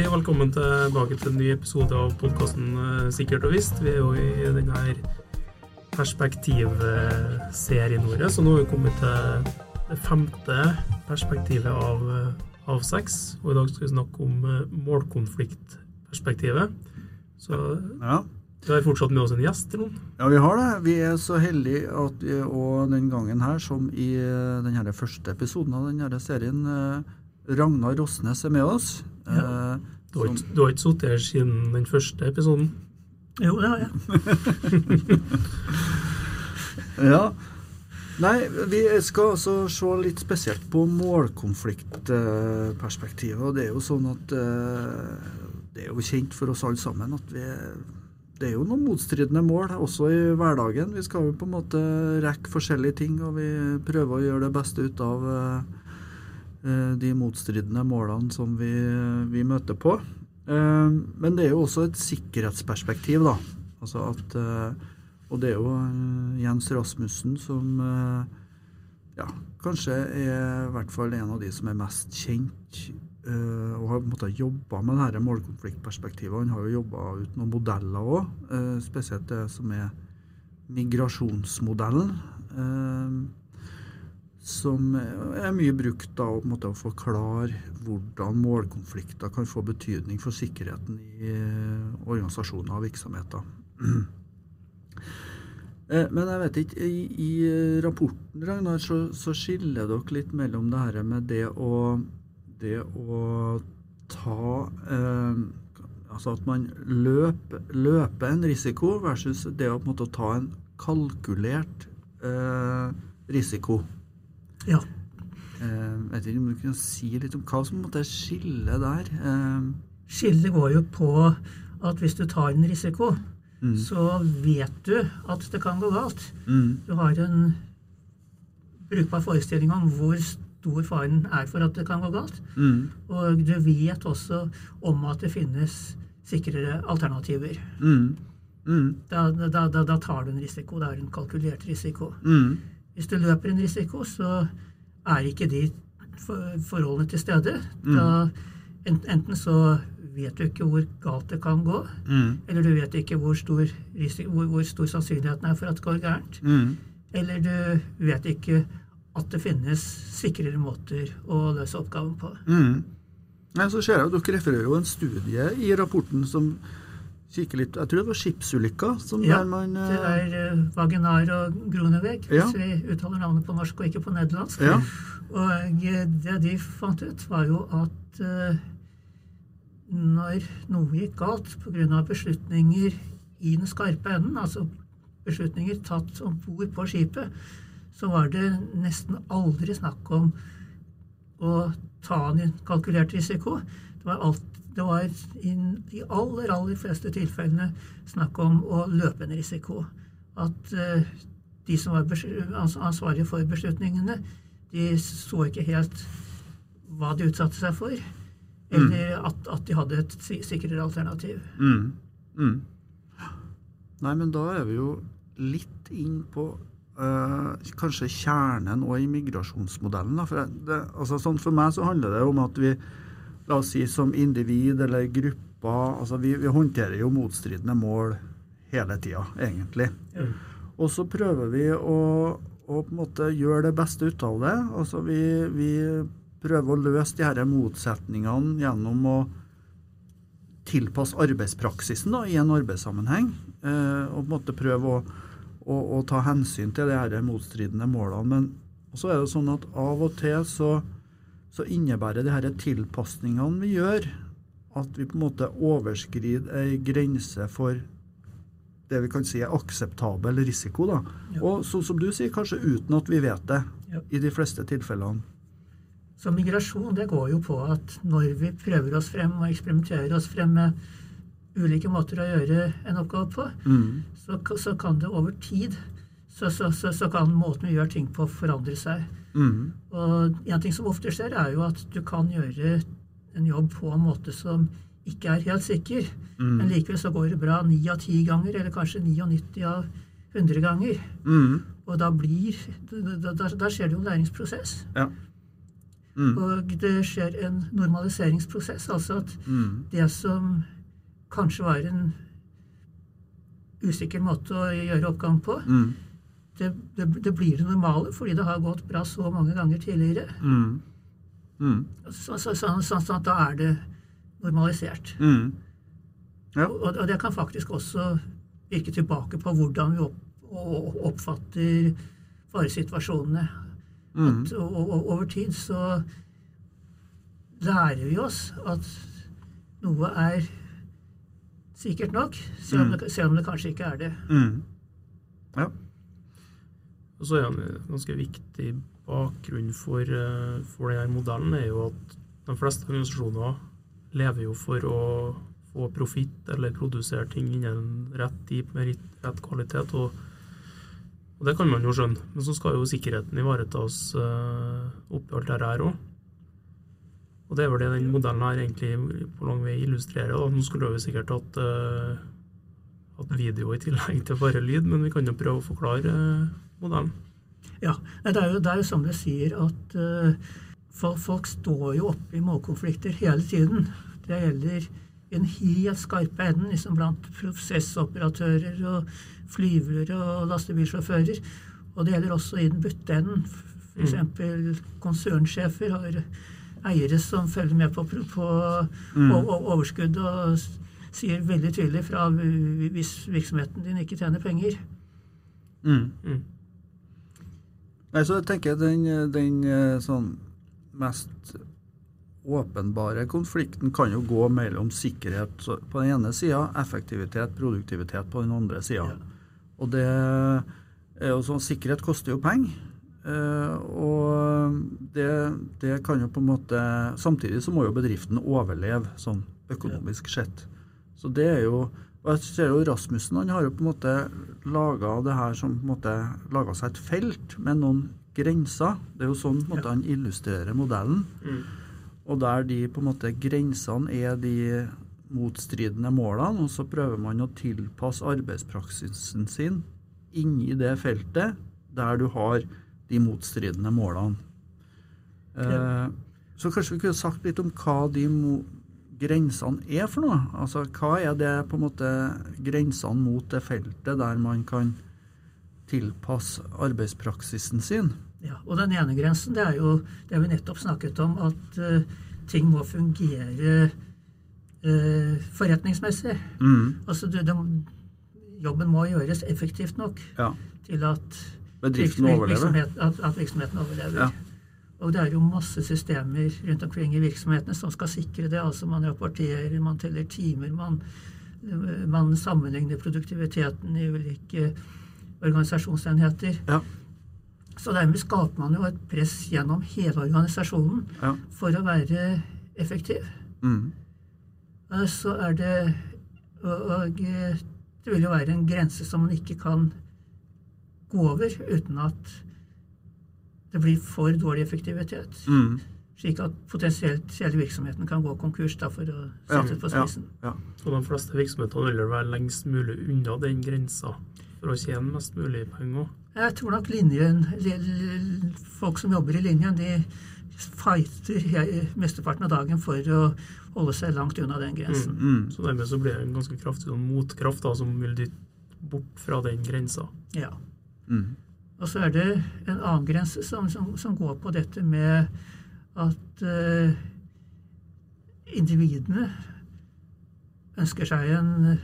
Hei, velkommen tilbake til en ny episode av podkasten Sikkert og visst. Vi er jo i denne perspektivserien vår, så nå har vi kommet til det femte perspektivet av, av seks. Og i dag skal vi snakke om målkonfliktperspektivet. Så Ja. vi har fortsatt med oss en gjest, Trond. ja, vi har det. Vi er så heldige at vi òg den gangen her, som i denne den første episoden av denne serien, eh, Ragnar Rosnes er med oss. Ja. Eh, Du har ikke, du har ikke sittet her siden den første episoden. Jo, det har jeg. Ja. Nei, vi skal altså se litt spesielt på målkonfliktperspektivet. Og det er jo sånn at eh, det er jo kjent for oss alle sammen at vi det er jo noen motstridende mål også i hverdagen. Vi skal jo på en måte rekke forskjellige ting, og vi prøver å gjøre det beste ut av eh, de motstridende målene som vi, vi møter på. Eh, Men det er jo også et sikkerhetsperspektiv, da. Altså at eh, Og det er jo eh, Jens Rasmussen som eh, ja, kanskje er i hvert fall en av de som er mest kjent eh, og har på jobba med dette målkonfliktperspektivet. Han har jo jobba ut noen modeller òg, spesielt det som er migrasjonsmodellen. Eh, som er mye brukt da, å forklare hvordan målkonflikter kan få betydning for sikkerheten i eh, organisasjoner og virksomheter. Eh, Men jeg vet ikke, i, i rapporten Ragnar, så, så skiller dere litt mellom det her med det å, det å ta eh, Altså at man løper, løper en risiko versus det å på en måte ta en kalkulert eh, risiko. Ja. Eh, vet ikke om du kan si litt om hva som måtte skillet der? Eh, Skillet går jo på at hvis du tar en risiko, Mm. så vet du at det kan gå galt. mm, Du har en brukbar forestilling om hvor stor faren er for at det kan gå galt. mm, Og du vet også om at det finnes sikrere alternativer. mm, mm, Da, da, da, da tar du en risiko. Det er en kalkulert risiko. mm, Hvis du løper en risiko, så er ikke de forholdene til stede. Da, enten så vet du ikke hvor galt det kan gå, mm, eller du vet ikke hvor stor, risiko, hvor, hvor stor sannsynligheten er for at det går gærent. mm, Eller du vet ikke at det finnes sikrere måter å løse oppgaven på. mm. Nei, så ser jeg at Dere refererer jo en studie i rapporten som kikker litt Jeg tror det var skipsulykka som Ja, man Det eh, er uh, Vaginar og Gruneweg, Ja. hvis vi uttaler navnet på norsk og ikke på nederlandsk. Ja. Og eh, det de fant ut, var jo at uh, når noe gikk galt pga. beslutninger i den skarpe enden, altså beslutninger tatt om bord på skipet, så var det nesten aldri snakk om å ta en kalkulert risiko. Det var, alt, det var i de aller, aller fleste tilfellene snakk om å løpe en risiko. At eh, de som var ansvarlige for beslutningene, de så ikke helt hva de utsatte seg for. Eller at, at de hadde et si- sikrere alternativ. mm, mm. Nei, men da er vi jo litt inn på eh, kanskje kjernen og i migrasjonsmodellen. Da. For, det, altså, sånn for meg så handler det om at vi, la oss si som individ eller grupper altså vi, vi håndterer jo motstridende mål hele tida, egentlig. Og så prøver vi å, å på en måte gjøre det beste ut av det. Altså vi, vi prøver å løse de her motsetningene gjennom å tilpasse arbeidspraksisen da, i en arbeidssammenheng. Eh, og på en måte prøve å, å, å ta hensyn til de her motstridende målene. Men så er det sånn at av og til så, så innebærer de disse tilpasningene vi gjør, at vi på en måte overskrider ei grense for det vi kan si er akseptabel risiko. Da. Ja. Og sånn som du sier, kanskje uten at vi vet det, Ja. i de fleste tilfellene. Så migrasjon det går jo på at når vi prøver oss frem og eksperimenterer oss frem med ulike måter å gjøre en oppgave på, Mm. så, så kan det over tid så, så, så, så kan måten vi gjør ting på, forandre seg. Mm. Og en ting som ofte skjer, er jo at du kan gjøre en jobb på en måte som ikke er helt sikker. Mm. Men likevel så går det bra ni av ti ganger, eller kanskje 99 av 100 ganger. Mm. Og da blir Da, da, da skjer det jo en læringsprosess. Ja. Og det skjer en normaliseringsprosess. Altså at det som kanskje var en usikker måte å gjøre oppgaven på. Det, det, det blir det normale fordi det har gått bra så mange ganger tidligere. Mm. Mm. Så, så, så, så, så at da er det normalisert. Mm. Ja. Og, og det kan faktisk også virke tilbake på hvordan vi opp, oppfatter faresituasjonene. Mm. At, og, og, over tid så lærer vi oss at noe er sikkert nok, selv om, det, selv om det kanskje ikke er det. Mm. Ja. Og så er en ganske viktig bakgrunn for, eh, for denne modellen er jo at de fleste organisasjoner lever jo for å få profitt eller produsere ting innen rett tid med rett- kvalitet. Og, og det kan man jo skjønne. Men så skal jo sikkerheten ivaretas uh, oppi alt dette òg. Og det er vel det den modellen her egentlig på lang vei illustrerer. Da. Nå skulle vi sikkert hatt, uh, video i tillegg til bare lyd, men vi kan jo prøve å forklare eh, modellen. Ja, det er jo, det er jo som du sier at uh, folk, folk står jo oppe i målkonflikter hele tiden. Det gjelder i den helt skarpe enden liksom blant prosessoperatører og flyvere og lastebilsjåfører. Og det gjelder også i den butte enden. F.eks. konsernsjefer har eiere som følger med på, på Mm. overskudd og sier veldig tydelig fra hvis virksomheten din ikke tjener penger. Mm. Nei, så jeg tenker den, den eh, sånn mest åpenbare konflikten kan jo gå mellom sikkerhet på den ene sida, effektivitet, produktivitet på den andre sida. Ja. Og det er jo sånn Sikkerhet koster jo penger. eh, og det, det kan jo på en måte Samtidig så må jo bedriften overleve sånn økonomisk sett. Så det er jo og jeg ser jo Rasmussen han har jo på en måte laga det her som på en måte laga seg et felt med noen grenser. Det er jo sånn på en måte han illustrerer modellen. Mm. Og der de på en måte grensene er de motstridende målene, og så prøver man å tilpasse arbeidspraksisen sin inni det feltet der du har de motstridende målene. Eh, så kanskje vi kunne sagt litt om hva de grensene er for noe? Altså hva er det på en måte grensene mot det feltet der man kan tilpasse arbeidspraksisen sin? Ja, og den ene grensen, det er jo det vi nettopp snakket om, at uh, ting må fungere uh, forretningsmessig. Mm, Altså, du, de, jobben må gjøres effektivt nok ja. til at, Bedriften virksomhet- overlever. at, at virksomheten overlever. Ja. Og det er jo masse systemer rundt omkring i virksomhetene som skal sikre det. Altså man rapporterer, man teller timer, man, man sammenligner produktiviteten i ulike organisasjonsenheter. Ja. Så dermed skaper man jo et press gjennom hele organisasjonen Ja. for å være effektiv. Mm, Eh, Så er det Og, og eh, det vil jo være en grense som man ikke kan gå over uten at det blir for dårlig effektivitet. mm, Slik at potensielt hele virksomheten kan gå konkurs, da, for å sette ja, på ja, spissen. ja. Og de fleste virksomhetene vil være lengst mulig unna den grensa for å tjene mest mulig penger. Jeg tror nok linjen, li- li- folk som jobber i linjen, de fighter mesteparten av dagen for å holde seg langt unna den grensen. Mm, Så dermed så blir det en ganske kraftig sånn motkraft da, som vil dytte bort fra den grensa. Ja. mm, Og så er det en annen grense som, som, som går på dette med at eh, individene ønsker seg en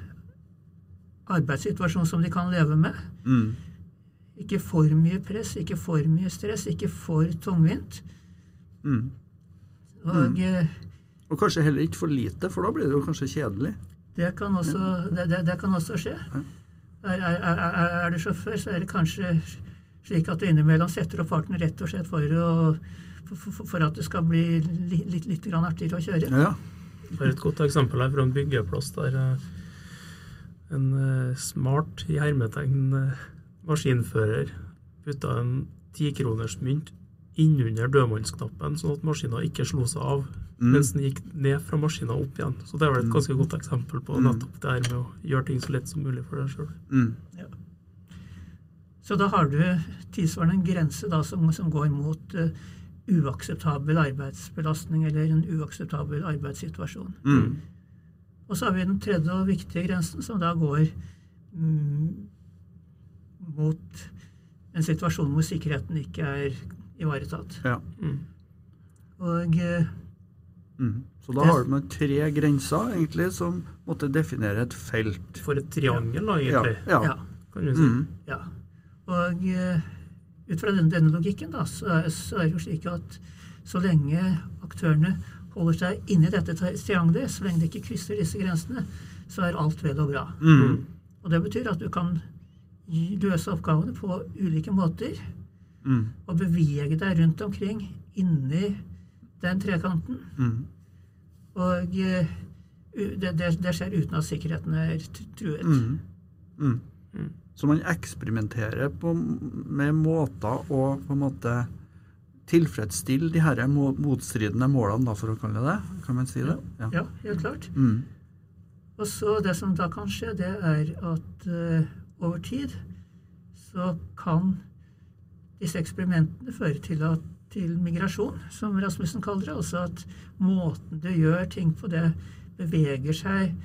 arbeidssituasjon som de kan leve med. mm, Ikke for mye press, ikke for mye stress, ikke for tungvint. mm. Og mm. Og kanskje heller ikke for lite, for da blir det jo kanskje kjedelig. det, kan også, det, det, det kan også skje. Er, er, er, er du sjåfør, så er det kanskje slik at du innimellom setter opp farten rett og slett for, å, for, for, for at det skal bli litt, litt, litt grann artigere å kjøre. Ja. Jeg har et godt eksempel her fra en byggeplass der eh, en eh, smart, i hermetegn, eh, maskinfører putta en tikronersmynt innunder dødmannsknappen, sånn at maskina ikke slo seg av Mm. mens den gikk ned fra maskina opp igjen. Så det er vel et ganske godt eksempel på Mm. nettopp det her med å gjøre ting så lett som mulig for deg sjøl. Mm, Så da har du tilsvarende en grense da, som, som går mot uh, uakseptabel arbeidsbelastning eller en uakseptabel arbeidssituasjon. Mm. Og så har vi den tredje og viktige grensen, som da går mm, mot en situasjon hvor sikkerheten ikke er ivaretatt. Ja. Mm. Og uh, Mm. Så da har har man tre grenser egentlig som måtte definere et felt. For et triangel, da, Ja. egentlig, ja. ja. kan du si. Mm. Ja. Og eh, ut fra denne, denne logikken da, så er, så er det jo slik at så lenge aktørene holder seg inni dette tri- triangelet, så lenge de ikke krysser disse grensene, så er alt vel og bra. Mm. Og det betyr at du kan løse oppgavene på ulike måter Mm. og bevege deg rundt omkring inni den trekanten. Mm. Og uh, det, det, det skjer uten at sikkerheten er truet. Mm. Så man eksperimenterer på, med måter å på en måte tilfredsstille de her motstridende målene, da, for å kalle det. Kan man si det? Ja. Ja, helt klart. Mm. Og så det som da kan skje, det er at uh, over tid så kan disse eksperimentene føre til, at, til migrasjon, som Rasmussen kaller det. Altså at måten du gjør ting på, det beveger seg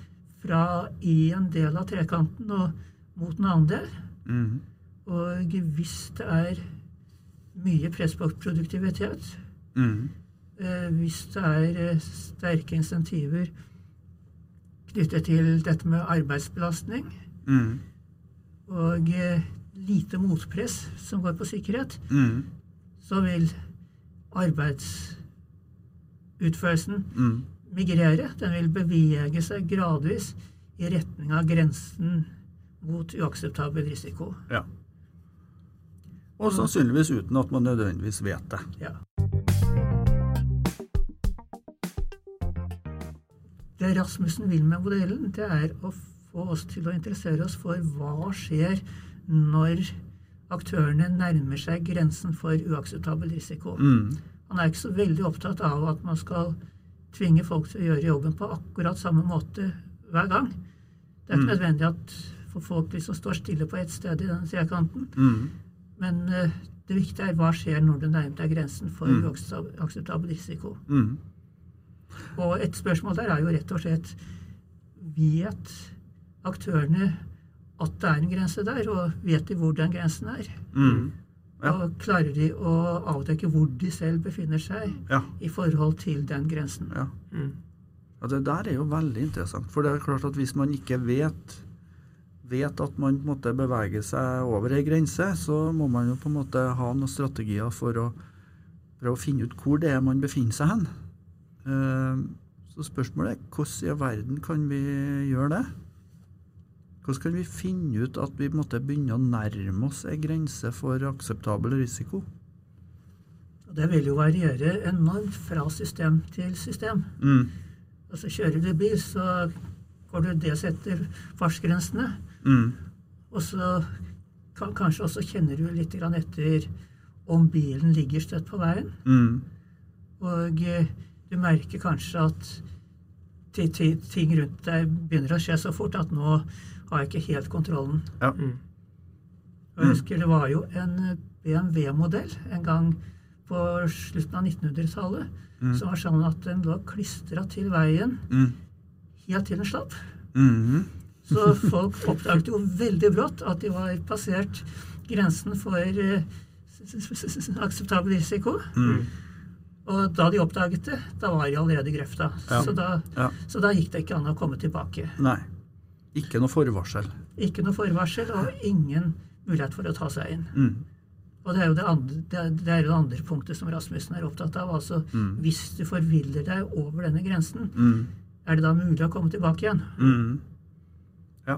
fra i en del av trekanten og mot en annen del. Mm. Og hvis det er mye press på produktivitet, Mm. eh, hvis det er eh, sterke insentiver knyttet til dette med arbeidsbelastning Mm. og eh, lite motpress som går på sikkerhet, så vil arbeidsutførelsen migrere. Den vil bevege seg gradvis i retning av grensen mot uakseptabel risiko. Ja. Og sannsynligvis uten at man nødvendigvis vet det. Ja. Det Rasmussen vil med modellen, det er å få oss til å interessere oss for hva skjer når aktørene nærmer seg grensen for uakseptabel risiko. Mm. Han er ikke så veldig opptatt av at man skal tvinge folk til å gjøre jobben på akkurat samme måte hver gang. Det er ikke Mm. nødvendig at for folk liksom står stille på ett sted i den trekanten. Mm. Men uh, det viktige er hva skjer når du nærmer deg grensen for Mm. uakseptabel risiko. Mm. Og et spørsmål der er jo rett og slett Vet aktørene at det er en grense der, og vet de hvor den grensen er? Mm. Ja. Og klarer de å avdekke hvor de selv befinner seg Ja. i forhold til den grensen? ja. Mm. Ja, Det der er jo veldig interessant. For det er klart at hvis man ikke vet, vet at man måtte bevege måte beveger seg over ei grense, så må man jo på en måte ha noen strategier for å for å finne ut hvor det er man befinner seg hen. Eh, Så spørsmålet er hvordan i verden kan vi gjøre det? Hvordan kan vi finne ut at vi måtte begynne å nærme oss ei grense for akseptabel risiko? Det vil jo variere enormt fra system til system. Mm. Altså Kjører du bil, så går du det setter fartsgrensene. Mm. Og så kan, kanskje også kjenner du litt grann etter om bilen ligger støtt på veien. Mm. Og eh, du merker kanskje at ti- ti- ting rundt deg begynner å skje så fort at nå har jeg ikke helt kontrollen. Ja. Mm. Og jeg husker det var jo en BMW-modell en gang på slutten av 1900-tallet Mm. som var sånn at den lå klistra til veien Mm. helt til den slapp. Mm. Så folk oppdaget jo veldig brått at de var passert grensen for eh, akseptabel risiko. Mm. Og da de oppdaget det, da var de allerede i grøfta. Ja. Så, da, Ja. så da gikk det ikke an å komme tilbake. Nei. Ikke noe forvarsel. Ikke noe forvarsel og ingen mulighet for å ta seg inn. Mm. Og det er jo det andre, det er, det er jo det andre punktet som Rasmussen er opptatt av. Altså, Mm. hvis du forviller deg over denne grensen, Mm. er det da mulig å komme tilbake igjen? Mm. Ja.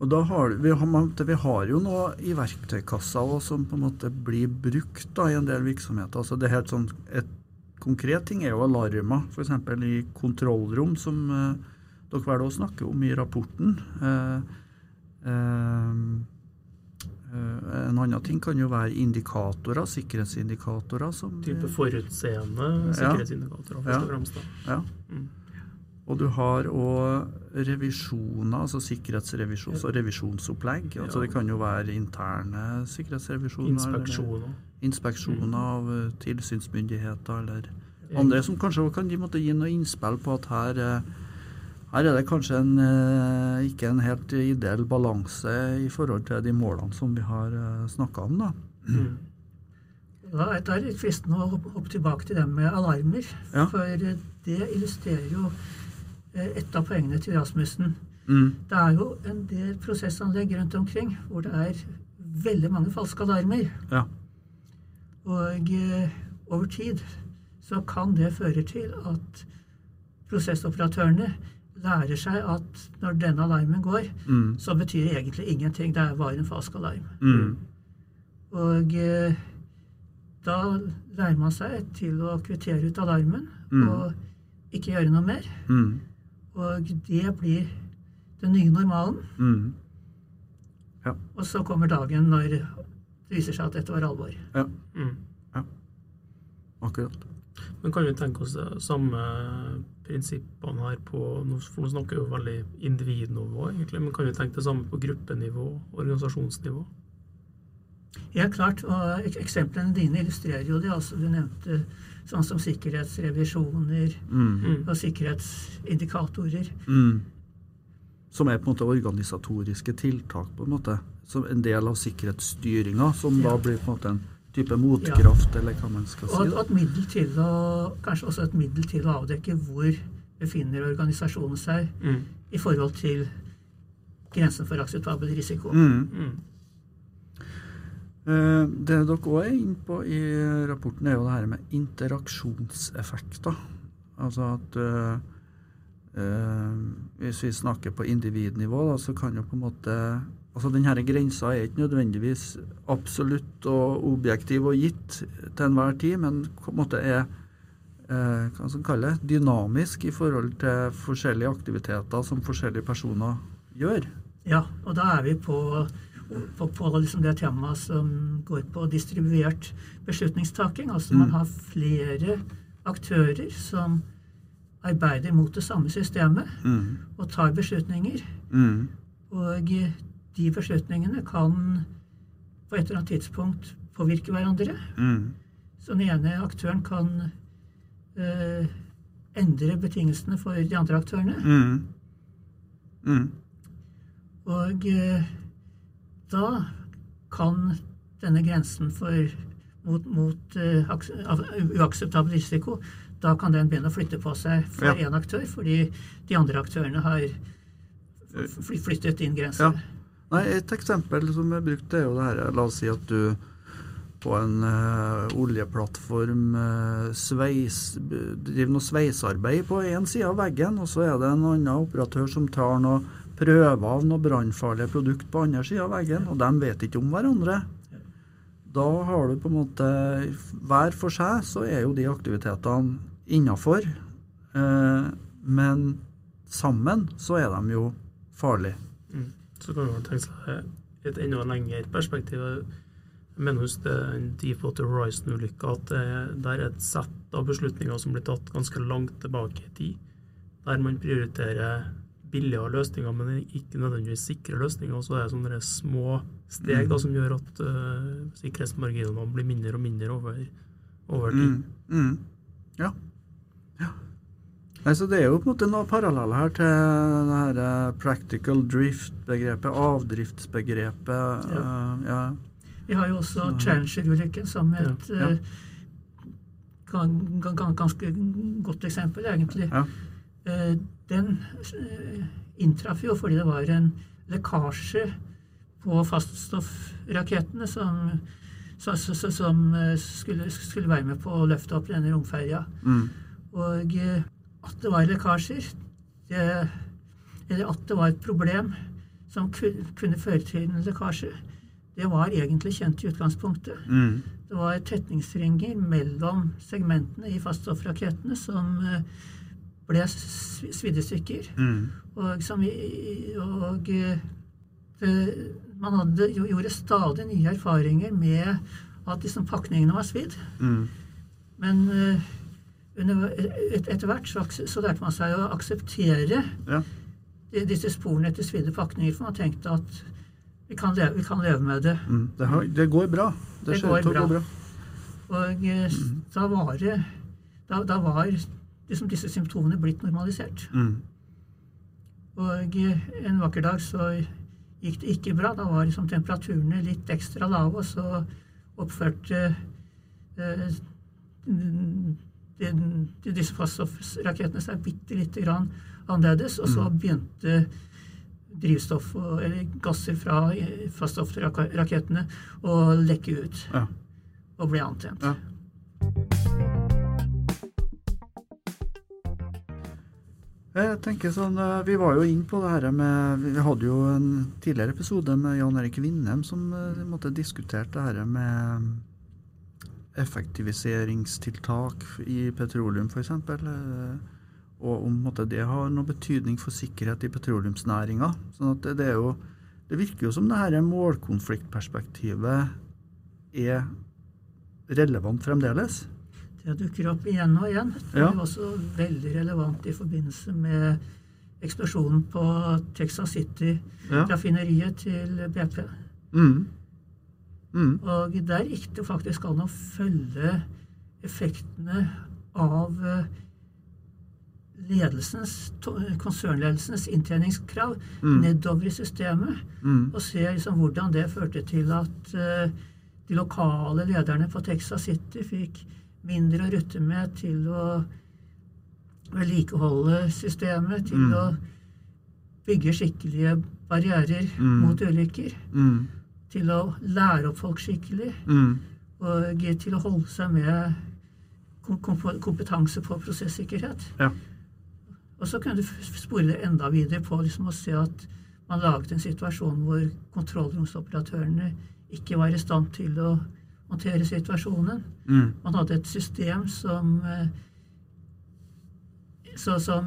Og da har vi, har, vi har jo noe i verktøykassa også, som på en måte blir brukt da, i en del virksomheter. Altså det er helt sånn, Et konkret ting er jo alarmer, f.eks. i kontrollrom, som eh, dere vel også snakker om i rapporten. Eh, eh, eh, en annen ting kan jo være indikatorer, sikkerhetsindikatorer. som Type forutseende sikkerhetsindikatorer, først Ja. og fremst. da. Ja. Mm. Og du har òg revisjoner, altså sikkerhetsrevisjons- og revisjonsopplegg. Altså Det kan jo være interne sikkerhetsrevisjoner. eller Inspeksjoner. Inspeksjoner av eh, tilsynsmyndigheter eller andre som kanskje kan måtte gi noe innspill på at her, eh, her er det kanskje en, eh, ikke en helt ideell balanse i forhold til de målene som vi har snakka om. da. Mm. Da er det litt fristende å hoppe tilbake til det med alarmer. Ja. For det illustrerer jo et av poengene til Rasmussen. Mm. Det er jo en del prosessanlegg rundt omkring hvor det er veldig mange falske alarmer. Ja. Og eh, over tid så kan det føre til at prosessoperatørene lærer seg at når denne alarmen går, Mm. så betyr det egentlig ingenting. Det er bare en falsk alarm. Mm. Og eh, da lærer man seg til å kvittere ut alarmen Mm. og ikke gjøre noe mer. Mm. Og det blir den nye normalen. Mm. Og så kommer dagen når det viser seg at dette var alvor. Ja, Mm. akkurat. Men kan vi tenke oss det samme prinsippene her på For nå snakker vi jo veldig individnivå, egentlig, men kan vi tenke det samme på gruppenivå, organisasjonsnivå? Helt klart. Og eksemplene dine illustrerer jo det. altså Du nevnte sånn som sikkerhetsrevisjoner Mm. Mm. og sikkerhetsindikatorer. Mm. Som er på en måte organisatoriske tiltak, på en måte. Som en del av sikkerhetsstyringa, som da blir på en måte en type motkraft, eller hva man skal si. Og et, et middel til å, kanskje også et middel til å avdekke hvor befinner organisasjonen seg Mm. i forhold til grensen for akseptabel risiko. Mm. Eh, Det dere òg er inne på i rapporten, er jo det her med interaksjonseffekter. Altså at eh, Hvis vi snakker på individnivå, da, så kan jo på en måte Altså Denne grensa er ikke nødvendigvis absolutt og objektiv og gitt til enhver tid, men på en måte er eh, hva skal kalle det, dynamisk i forhold til forskjellige aktiviteter som forskjellige personer gjør. Ja, og da er vi på, på, på liksom det temaet som går på distribuert beslutningstaking. Altså man Mm. har flere aktører som arbeider mot det samme systemet Mm. og tar beslutninger. Mm. Og de beslutningene kan på et eller annet tidspunkt påvirke hverandre. Mm. Så den ene aktøren kan eh, endre betingelsene for de andre aktørene. Mm. Mm. Og eh, da kan denne grensen for mot, mot uh, uakseptabel risiko, da kan den begynne å flytte på seg for Ja. én aktør, fordi de andre aktørene har flyttet inn grenser. Ja. Nei, Et eksempel som er brukt, er jo det her La oss si at du på en uh, oljeplattform uh, sveis, driver noe sveisearbeid på én side av veggen, og så er det en annen operatør som tar noe prøver av noe brannfarlig produkt på andre sida av veggen, og de vet ikke om hverandre. Da har du på en måte Hver for seg så er jo de aktivitetene innafor, eh, men sammen så er de jo farlige. Mm. Så kan man tenke seg et enda lengre perspektiv. Jeg mener hos Deepwater Horizon-ulykka, at det er et sett av beslutninger som blir tatt ganske langt tilbake i tid, der man prioriterer billigere løsninger, men ikke nødvendigvis sikre løsninger. Og så er det sånne små steg da, som gjør at uh, sikkerhetsmarginene blir mindre og mindre over, over tid. Mm, mm. Ja. ja. Nei, så Det er jo på en måte noen paralleller her til det her eh, practical drift-begrepet, avdriftsbegrepet. Ja. Uh, ja. Vi har jo også Så- Challenger-ulykken som et Ja, gan- ganske godt eksempel, egentlig. Eh, Den eh, inntraff jo fordi det var en lekkasje på faststoffrakettene som, som eh, skulle, skulle være med på å løfte opp denne romferja. Mm, Og at det var lekkasjer, det, eller at det var et problem som kunne føre til en lekkasje, det var egentlig kjent i utgangspunktet. mm, Det var tetningsringer mellom segmentene i faststoffrakettene som ble sv- svidd i stykker. mm, Og, som og eh, det, man hadde, gjorde stadig nye erfaringer med at liksom pakningene var svidd. mm, Men eh, under- et, etter hvert så, så lærte man seg å akseptere Ja. de- disse sporene etter svidde pakninger, for man tenkte at vi kan leve, vi kan leve med det. Mm. Det, har, det går bra. Det, Det går bra. bra. Og eh, Mm. da var det Da, da var liksom disse symptomene blitt normalisert. Mm. Og en vakker dag så gikk det ikke bra. Da var liksom temperaturene litt ekstra lave, og så oppførte eh, de, de, disse faststoffrakettene seg bitte lite grann annerledes. Og så begynte drivstoff og, eller gasser fra faststoffrakettene å lekke ut Ja. og bli antent. Ja. Jeg tenker sånn, eh, Vi var jo inn på det her med Vi hadde jo en tidligere episode med Jan Erik Vindheim som eh, måtte diskuterte det her med effektiviseringstiltak i petroleum, f.eks. Og om måtte, det har noen betydning for sikkerhet i petroleumsnæringa. Sånn at det, jo Det virker jo som det her målkonfliktperspektivet er relevant fremdeles. Det dukker opp igjen og igjen. Det er også veldig relevant i forbindelse med eksplosjonen på Texas City-raffineriet til BP. Mm. Mm. Og der gikk det faktisk an å følge effektene av eh, ledelsens, konsernledelsens inntjeningskrav Mm. nedover i systemet. Mm. Og se liksom hvordan det førte til at uh, de lokale lederne på Texas City fikk mindre å rutte med til å vedlikeholde systemet, til Mm. å bygge skikkelige barrierer Mm. mot ulykker, Mm. til å lære opp folk skikkelig, Mm. og til å holde seg med kom- kom- kompetanse på prosessikkerhet. Ja. Og så kunne du spore det enda videre på liksom å se at man laget en situasjon hvor kontrollromsoperatørene ikke var i stand til å håndtere situasjonen. Mm. Man hadde et system som eh, så, som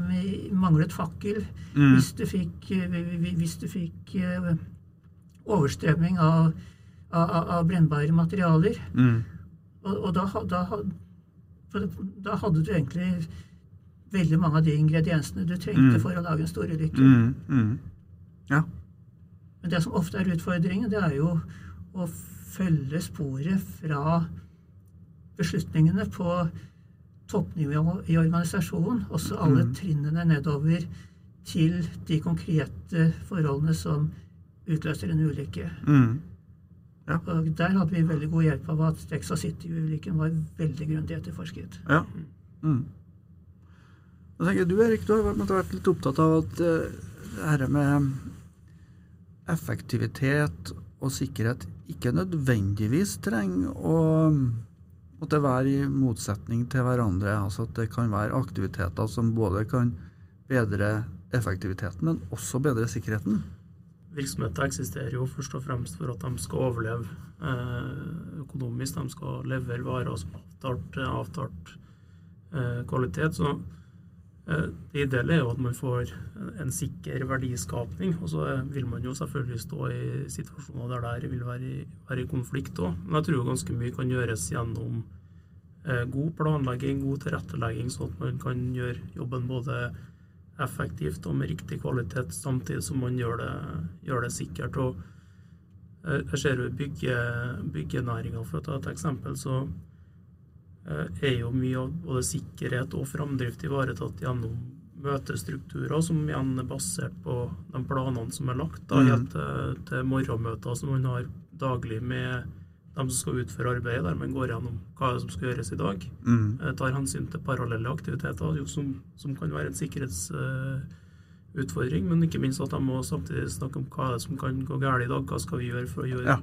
manglet fakkel Mm. hvis du fikk, eh, vi- vi- hvis du fikk eh, overstrømming av, av, av- av brennbare materialer. Mm. Og, og da, da, da hadde du egentlig veldig mange av de ingrediensene du trengte Mm. for å lage en storulykke. Mm. Mm. Ja. Men det som ofte er utfordringen, det er jo å følge sporet fra beslutningene på toppnivå i organisasjonen, også alle Mm. trinnene nedover til de konkrete forholdene som utløser en ulykke. Mm. Og der hadde vi veldig god hjelp av at Texas City-ulykken var veldig grundig etterforsket. Ja. Mm. Jeg tenker, du Erik, du har vært, litt opptatt av at eh, det her med effektivitet og sikkerhet ikke nødvendigvis trenger å måtte være i motsetning til hverandre. Altså at det kan være aktiviteter som både kan bedre effektiviteten, men også bedre sikkerheten. Virksomheter eksisterer jo først og fremst for at de skal overleve eh, økonomisk. De skal levere varer som avtalt, avtalt eh, kvalitet. Så det ideelle er jo at man får en sikker verdiskapning. Og så eh, vil man jo selvfølgelig stå i situasjoner der det vil være i, være i konflikt òg. Men jeg tror ganske mye kan gjøres gjennom eh, god planlegging, god tilrettelegging, sånn at man kan gjøre jobben både effektivt og med riktig kvalitet, samtidig som man gjør det, gjør det sikkert. Og eh, jeg ser jo i bygge, byggenæringa, for å ta et eksempel, så eh, er jo mye av både sikkerhet og framdrift ivaretatt gjennom møtestrukturer, som igjen er basert på de planene som er lagt, da, helt til, til morgenmøter som man har daglig med dem som skal utføre arbeidet, der man går gjennom hva som skal gjøres i dag Mm. eh, tar hensyn til parallelle aktiviteter, jo, som, som kan være en sikkerhetsutfordring, men ikke minst at de må samtidig snakke om hva som kan gå galt i dag, hva skal vi gjøre for å gjøre, Ja.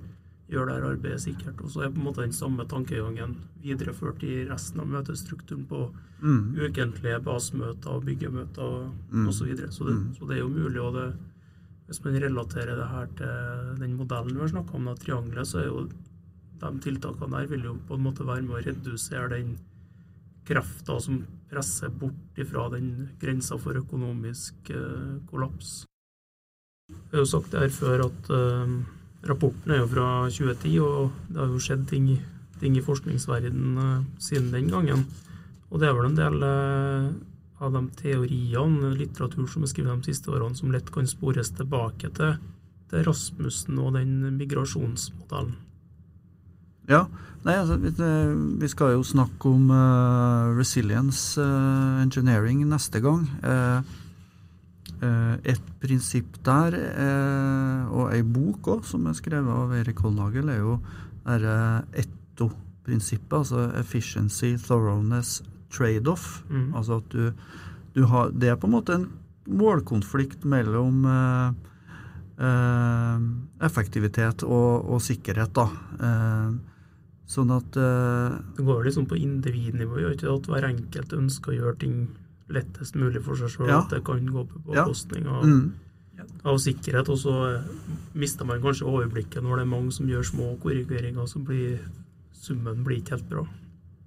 Gjøre dette arbeidet sikkert. Og så er på en måte den samme tankegangen videreført i resten av møtestrukturen på Mm. ukentlige basemøter byggemøter Mm. osv. Så, videre. så, det, Mm. så det er jo mulig, og det, hvis man relaterer det her til den modellen vi har snakka om, da, triangelet, så er jo de tiltakene der vil jo på en måte være med å redusere den krefta som presser bort ifra den grensa for økonomisk eh, kollaps. Jeg har jo sagt det her før at eh, rapporten er jo fra 2010, og det har jo skjedd ting, ting i forskningsverdenen eh, siden den gangen. Og det er vel en del eh, av de teoriene, litteratur som er skrevet de siste årene, som lett kan spores tilbake til, til Rasmussen og den migrasjonsmodellen. Ja. Nei, altså, vi, vi skal jo snakke om uh, resilience uh, engineering neste gang. Uh, et prinsipp der, og ei bok òg, som er skrevet av Erik Holdnagel, er jo etto-prinsippet. Altså efficiency, thoroughness, trade-off. Mm. Altså at du, du, har Det er på en måte en målkonflikt mellom effektivitet og, og, sikkerhet, da. Sånn at Det går liksom på individnivå, gjør ikke at hver enkelt ønsker å gjøre ting lettest mulig for seg sjøl, ja. at det kan gå på bekostning av, mm. av, sikkerhet. Og så mister man kanskje overblikket når det er mange som gjør små korrigeringer, så blir summen blir ikke helt bra.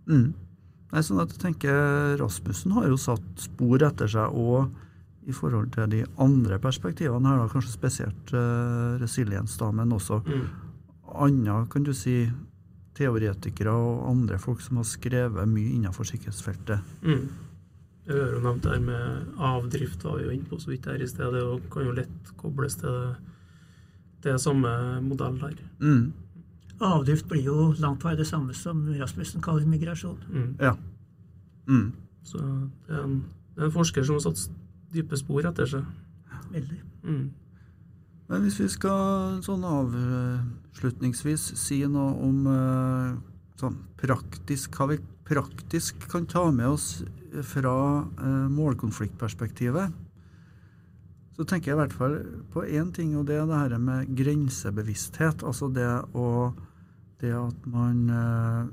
Mm. Nei, sånn at jeg tenker Rasmussen har jo satt spor etter seg og i forhold til de andre perspektivene her, da, kanskje spesielt uh, resiliens, da, men også mm. andre, kan du si, teoretikere og andre folk som har skrevet mye innenfor sikkerhetsfeltet. Mm. Jeg har jo nevnt det her med avdrift, var vi jo inne på så vidt her i stedet, og kan jo lett kobles til det, samme modell der. Mm. Avdrift blir jo langt på vei det samme som Rasmussen kaller migrasjon. Mm. Ja. Mm. Så det er, en, det er, en, forsker som har satt dype spor etter seg. Veldig. Mm. Men hvis vi skal sånn avslutningsvis si noe om eh, sånn praktisk Hva vi praktisk kan ta med oss fra eh, målkonfliktperspektivet, så tenker jeg i hvert fall på én ting, og det er det her med grensebevissthet. Altså det, å, det at man, eh,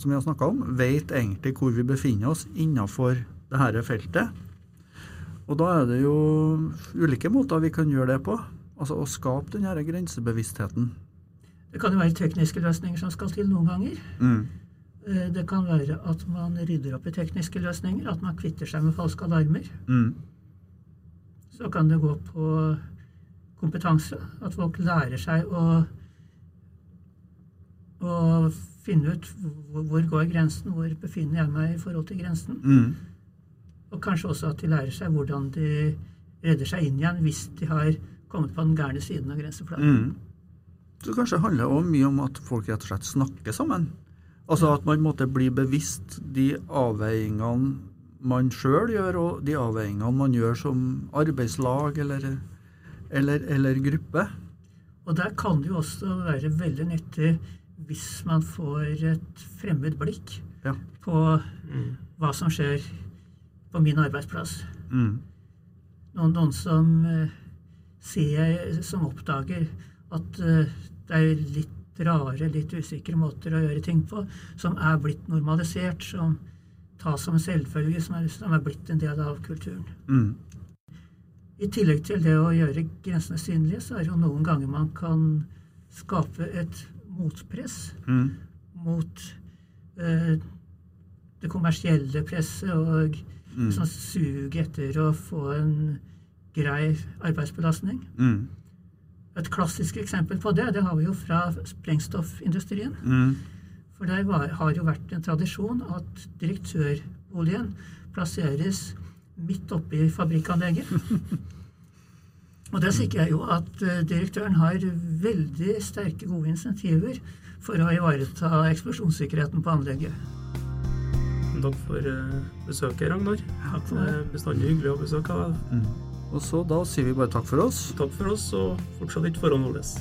som vi har snakka om, vet egentlig hvor vi befinner oss innenfor det dette feltet. Og da er det jo ulike måter vi kan gjøre det på. Altså å skape den her grensebevisstheten. Det kan jo være tekniske løsninger som skal til noen ganger. Mm. Eh, det kan være at man rydder opp i tekniske løsninger, at man kvitter seg med falske alarmer. Mm. Så kan det gå på kompetanse. At folk lærer seg å, å finne ut hvor, hvor går grensen, hvor befinner jeg meg i forhold til grensen. Mm. Og kanskje også at de lærer seg hvordan de redder seg inn igjen hvis de har kommet på den gærne siden av grenseflaten. Mm. Så kanskje handler det også mye om at folk rett og slett snakker sammen. Altså at man måtte bli bevisst de avveiningene man sjøl gjør, og de avveiningene man gjør som arbeidslag eller, eller, eller gruppe. Og der kan det jo også være veldig nyttig hvis man får et fremmed blikk ja. på mm. hva som skjer på min arbeidsplass. Mm. Noen, noen, som uh, ser, som oppdager at uh, det er litt rare, litt usikre måter å gjøre ting på, som er blitt normalisert, som tas som en selvfølge, som er, som er blitt en del av kulturen. Mm. I tillegg til det å gjøre grensene synlige, så er det jo noen ganger man kan skape et motpress mm. mot eh, det kommersielle presset og Mm. sånn suget etter å få en grei arbeidsbelastning. Mm. Et klassisk eksempel på det det har vi jo fra sprengstoffindustrien. Mm. For der var, har jo vært en tradisjon at direktørboligen plasseres midt oppe i fabrikkanlegget. Og det sikrer jeg jo at uh, direktøren har veldig sterke, gode insentiver for å ivareta eksplosjonssikkerheten på anlegget. Takk for uh, besøket, Ragnar. Takk for Det det. er bestandig hyggelig å besøke deg. Og så da sier vi bare takk for oss. Takk for oss, og fortsatt ikke forhånd holdes.